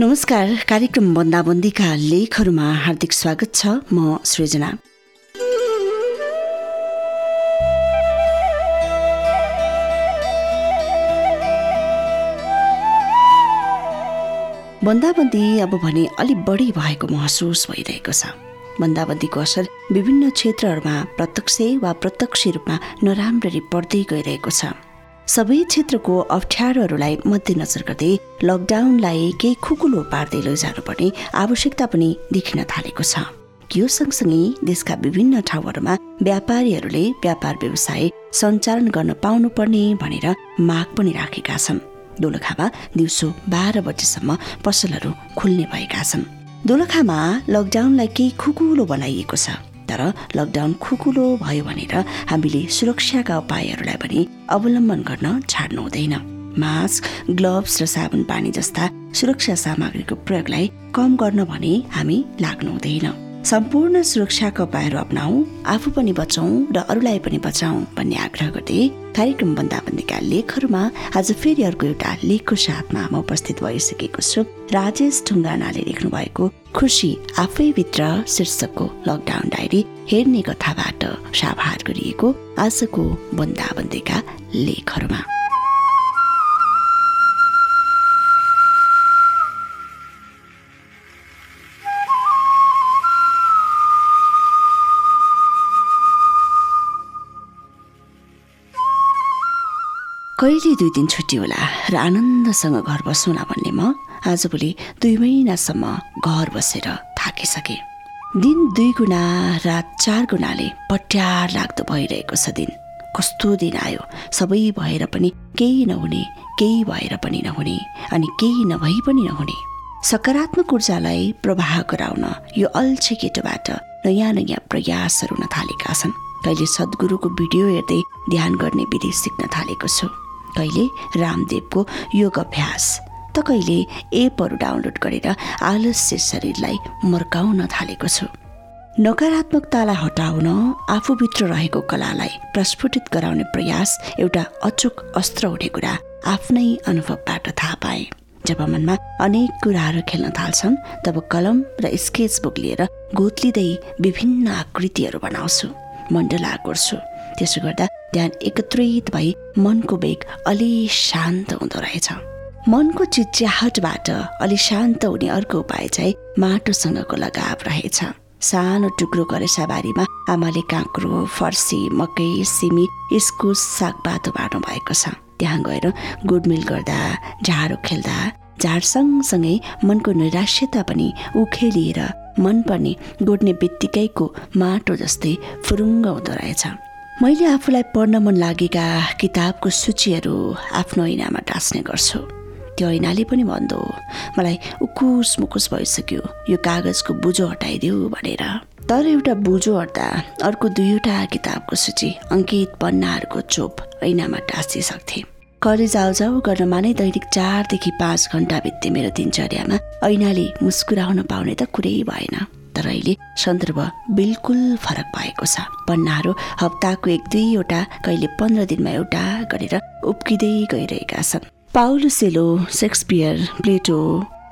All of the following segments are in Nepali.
नमस्कार कार्यक्रम बन्दाबन्दीका लेखहरूमा हार्दिक स्वागत छ म सृजना। बन्दाबन्दी अब भने अलिक बढी भएको महसुस भइरहेको छ। बन्दाबन्दीको असर विभिन्न क्षेत्रहरूमा प्रत्यक्ष वा प्रत्यक्ष रूपमा नराम्ररी पर्दै गइरहेको छ। सबै क्षेत्रको अप्ठ्यारोहरूलाई मध्यनजर गर्दै लकडाउनलाई केही खुकुलो पार्दै लैजानुपर्ने आवश्यकता पनि देखिन थालेको छ। यो सँगसँगै देशका विभिन्न ठाउँहरूमा व्यापारीहरूले व्यापार व्यवसाय सञ्चालन गर्न पाउनुपर्ने भनेर माग पनि राखेका छन्। दोलखामा दिउँसो बाह्र बजेसम्म पसलहरू खुल्ने भएका छन्। दोलखामा लकडाउनलाई केही खुकुलो बनाइएको छ। तर लकडाउन खुकुलो भयो भनेर हामीले सुरक्षाका उपायहरूलाई पनि अवलम्बन गर्न छाड्नु हुँदैन। मास्क ग्लोभ्स र साबुन पानी जस्ता सुरक्षा सामग्रीको प्रयोगलाई कम गर्न भने हामी लाग्नु हुँदैन। सम्पूर्ण सुरक्षाका उपायहरू अप्नाऊ आफू पनि बचाउँ र अरूलाई पनि बचाउँ भन्ने आग्रह गर्दै कार्यक्रम बन्दाबन्दीका लेखहरूमा आज फेरि अर्को एउटा लेखको साथमा म उपस्थित भइसकेको छु। राजेश ढुङ्गानाले लेख्नु भएको खुसी आफैभित्र शीर्षकको लकडाउन डायरी हेर्ने कथाबाट साभार गरिएको आजको बन्दाबन्दीका लेखहरूमा। कहिले दुई दिन छुट्टी होला र आनन्दसँग घर बसौँला भन्ने म आजभोलि दुई महिनासम्म घर बसेर थाकिसके। दिन दुई गुणा रात चार गुणाले पट्यार लाग्दो भइरहेको छ दिन। कस्तो दिन आयो? सबै भएर पनि केही नहुने केही भएर पनि नहुने अनि केही नभई पनि नहुने। सकारात्मक ऊर्जालाई प्रवाह गराउन यो अल्छे केटोबाट नयाँ नयाँ प्रयासहरू हुन थालेका छन्। कहिले सद्गुरुको भिडियो हेर्दै ध्यान गर्ने विधि सिक्न थालेको छु। कहिले रामदेवको योग अभ्यास त कहिले एपहरू डाउनलोड गरेर आलस्य शरीरलाई मर्काउन थालेको छु। नकारात्मकतालाई हटाउन आफूभित्र रहेको कलालाई प्रस्फुटित गराउने प्रयास एउटा अचोक अस्त्र हुने कुरा आफ्नै अनुभवबाट थाहा पाए। जब मनमा अनेक कुराहरू खेल्न थाल्छन् तब कलम र स्केच बुक लिएर गोतलिँदै विभिन्न आकृतिहरू बनाउँछु मण्डला गर्छु त्यसो गर्दा ध्यान एकत्रित भई मनको वेग अलि शान्त हुँदो रहेछ। मनको चिच्याहटबाट अलि शान्त हुने अर्को उपाय चाहिँ माटोसँगको लगाव रहेछ। सानो टुक्रो बारीमा आमाले काँक्रो फर्सी मकै सिमी इस्कुस सागपातो बाँड्नु भएको छ। त्यहाँ गएर गुडमिल गर्दा झाडो खेल्दा झाड सँगसँगै मनको निराश्यता पनि उखेलिएर मन पर्ने गोड्ने बित्तिकैको माटो जस्तै फुरुङ्ग हुँदो रहेछ। मैले आफूलाई पढ्न मन लागेका किताबको सूचीहरू आफ्नो ऐनामा टाँस्ने गर्छु। त्यो ऐनाले पनि भन्दो मलाई उकुस मुकुस भइसक्यो यो कागजको बुझो हटाइदेऊ भनेर। तर एउटा बुझो हट्दा अर्को दुईवटा किताबको सूची अङ्कित पन्नाहरूको चोप ऐनामा टाँसिसक्थे। कलेज आउजाउ गर्नमा नै दैनिक चारदेखि पाँच घन्टा बित्ते मेरो दिनचर्यामा। ऐनाले मुस्कुराउन पाउने त कुरै भएन। तर अहिले सन्दर्भ बिल्कुल फरक भएको छ। पन्नाहरू हप्ताको एक दुईवटा कहिले पन्ध्र दिनमा एउटा गरेर उप्किँदै गइरहेका छन्। पाउलो सेलो सेक्सपियर प्लेटो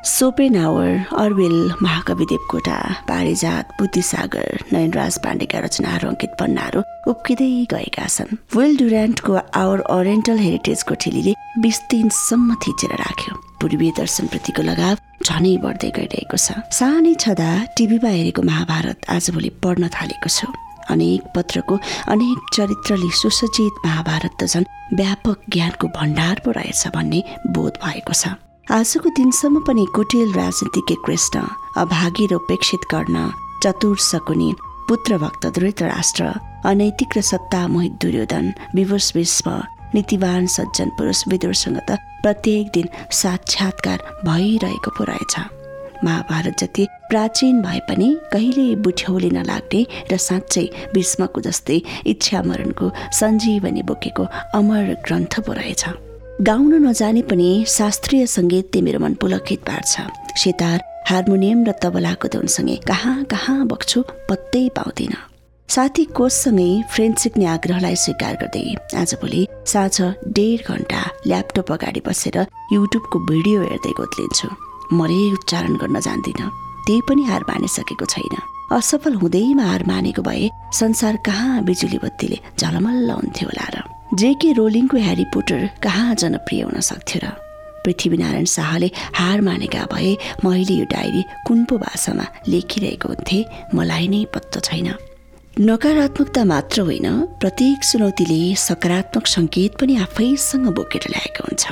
सोपेनावर अर्वेल महाकवि देवकोटा पारिजात बुद्धिसागर नयनराज पाण्डेका रचनाहरू अङ्कित पन्नाहरू उप्किँदै गएका छन्। वेल डुरान्टको आवर ओरिएन्टल हेरिटेजको ठेलीले बिस दिनसम्म थिचेर राख्यो। पूर्वीय दर्शनप्रतिको लगाव झनै बढ्दै गइरहेको छ। सानै छँदा टिभीमा हेरेको महाभारत आजभोलि पढ्न थालेको छु। अनेक पत्रको अनेक चरित्रले सुसज्जित महाभारत त झन् व्यापक ज्ञानको भण्डार पो रहेछ भन्ने बोध भएको छ। आजको दिनसम्म पनि कुटिल राजनीतिज्ञ कृष्ण अभागी र उपेक्षित गर्न चतुर सकुनी पुत्र भक्त राष्ट्र अनैतिक र सत्ता मोहित दुर्योधन विवश विश्व नीतिवान सज्जन पुरुष विदुरसँग त प्रत्येक दिन साक्षात्कार भइरहेको पो महाभारत जति प्राचीन भए पनि कहिले बुठ्यौली नलाग्ने र साँच्चै भीष्मको जस्तै इच्छा मरणको सञ्जीवनी बोकेको अमर ग्रन्थ पो रहेछ। गाउन नजाने पनि शास्त्रीय सङ्गीत मेरो मन पुलकित पार्छ। सितार हार्मोनियम र तबलाको धुनसँगै कहाँ कहाँ बग्छु पत्तै पाउँदिनँ। साथी कोचसँगै फ्रेन्च सिक्ने आग्रहलाई स्वीकार गर्दै आजभोलि साँझ डेढ घन्टा ल्यापटप अगाडि बसेर युट्युबको भिडियो हेर्दै गोत्लिन्छु। मरे उच्चारण गर्न जान्दिनँ। त्यही पनि हार मानिसकेको छैन। असफल हुँदैमा हार मानेको भए संसार कहाँ बिजुली बत्तीले झलमल्ल हुन्थ्यो होला र। जेके रोलिङको ह्यारी पोटर कहाँ जनप्रिय हुन सक्थ्यो र? पृथ्वीनारायण शाहले हार मानेका भए मैले यो डायरी कुन पो भाषामा लेखिरहेको हुन्थे मलाई नै पत्तो छैन। नकारात्मकता मात्र होइन प्रत्येक चुनौतीले सकारात्मक सङ्केत पनि आफैसँग बोकेर ल्याएको हुन्छ।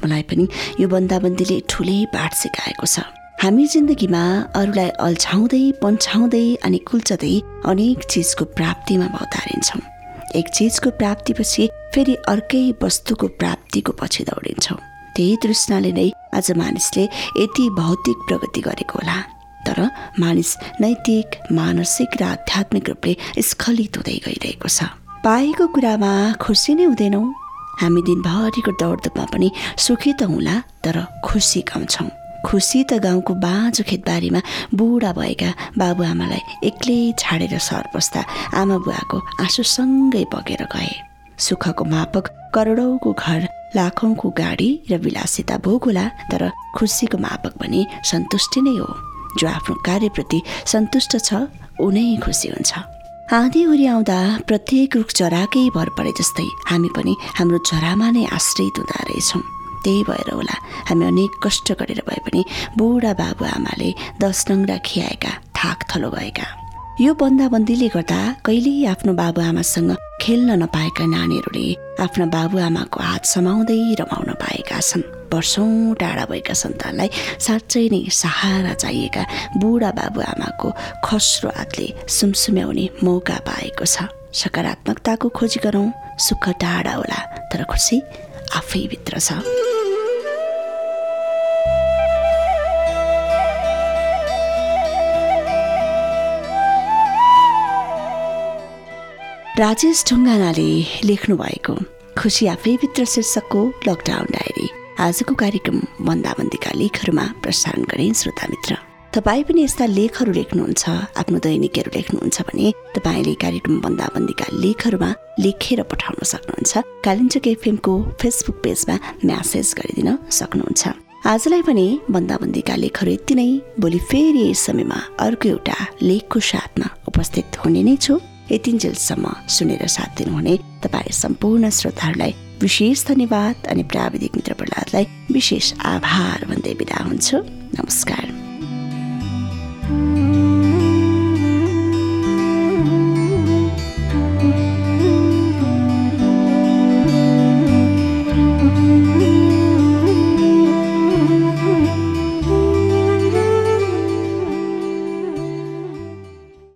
मलाई पनि यो बन्दाबन्दीले ठुलै पाठ सिकाएको छ। हामी जिन्दगीमा अरूलाई अल्छाउँदै पन्छाउँदै अनि कुल्चदै अनेक चिजको प्राप्तिमा भौतारिन्छौँ। एक चिजको प्राप्तिपछि फेरि अर्कै वस्तुको प्राप्तिको पछि दौडिन्छौँ। त्यही तृष्णाले नै आज मानिसले यति भौतिक प्रगति गरेको होला। तर मानिस नैतिक मानसिक र आध्यात्मिक रूपले स्खलित हुँदै गइरहेको छ। पाएको कुरामा खुसी नै हुँदैनौँ। हामी दिनभरिको दौडधुपमा पनि सुखी त हुँला तर खुसी गाउँछौँ खुसी त गाउँको बाँझो खेतबारीमा बुढा भएका बाबुआमालाई एक्लै छाडेर सहर बस्दा आमा बुवाको आँसुसँगै बगेर गए। सुखको मापक करोडौँको घर लाखौँको गाडी र विलासिता भोग होला तर खुसीको मापक भने सन्तुष्टि नै हो। जो आफ्नो कार्यप्रति सन्तुष्ट छ उनै खुसी हुन्छ। आँधी उरी आउँदा प्रत्येक रुख चराकै भर परे जस्तै हामी पनि हाम्रो चरामा नै आश्रित हुँदो रहेछौँ। त्यही भएर होला। हामी अनेक कष्ट गरेर भए पनि बुढा बाबुआमाले दस नङ्ग्रा खियाएका थाक थलो गएका यो बन्दाबन्दीले गर्दा कहिल्यै आफ्नो बाबुआमासँग खेल्न नपाएका नानीहरूले आफ्ना बाबुआमाको हात समाउँदै रमाउन पाएका छन्। वर्षौँ टाढा भएका सन्तानलाई साँच्चै नै सहारा चाहिएका बुढा बाबुआमाको खस्रो हातले सुमसुम्याउने मौका पाएको छ। सकारात्मकताको खोजी गरौँ सुख टाढा होला तर खुसी आफैभित्र छ। राजेश ढुङ्गानाले लेख्नु भएको खुसी आफैभित्र शीर्षकको लकडाउन डायरी आजको कार्यक्रम बन्दाबन्दीका लेखहरूमा प्रसारण गरे श्रोता मित्र। तपाईँ पनि यस्ता लेखहरू लेख्नुहुन्छ आफ्नो दैनिकहरू लेख्नुहुन्छ भने तपाईँले कार्यक्रम बन्दाबन्दीका लेखहरूमा लेखेर पठाउन सक्नुहुन्छ। कालिम्चोक एफएमको फेसबुक पेजमा म्यासेज गरिदिन सक्नुहुन्छ। आजलाई पनि बन्दाबन्दीका लेखहरू यति नै। भोलि फेरि यस समयमा अर्को एउटा लेखको साथमा उपस्थित हुने नै छु। यतिन्जेलसम्म सुनेर साथ दिनुहुने तपाईँ सम्पूर्ण श्रोताहरूलाई विशेष धन्यवाद अनि प्राविधिक मित्र प्रहलादलाई विशेष आभार भन्दै बिदा हुन्छु। नमस्कार।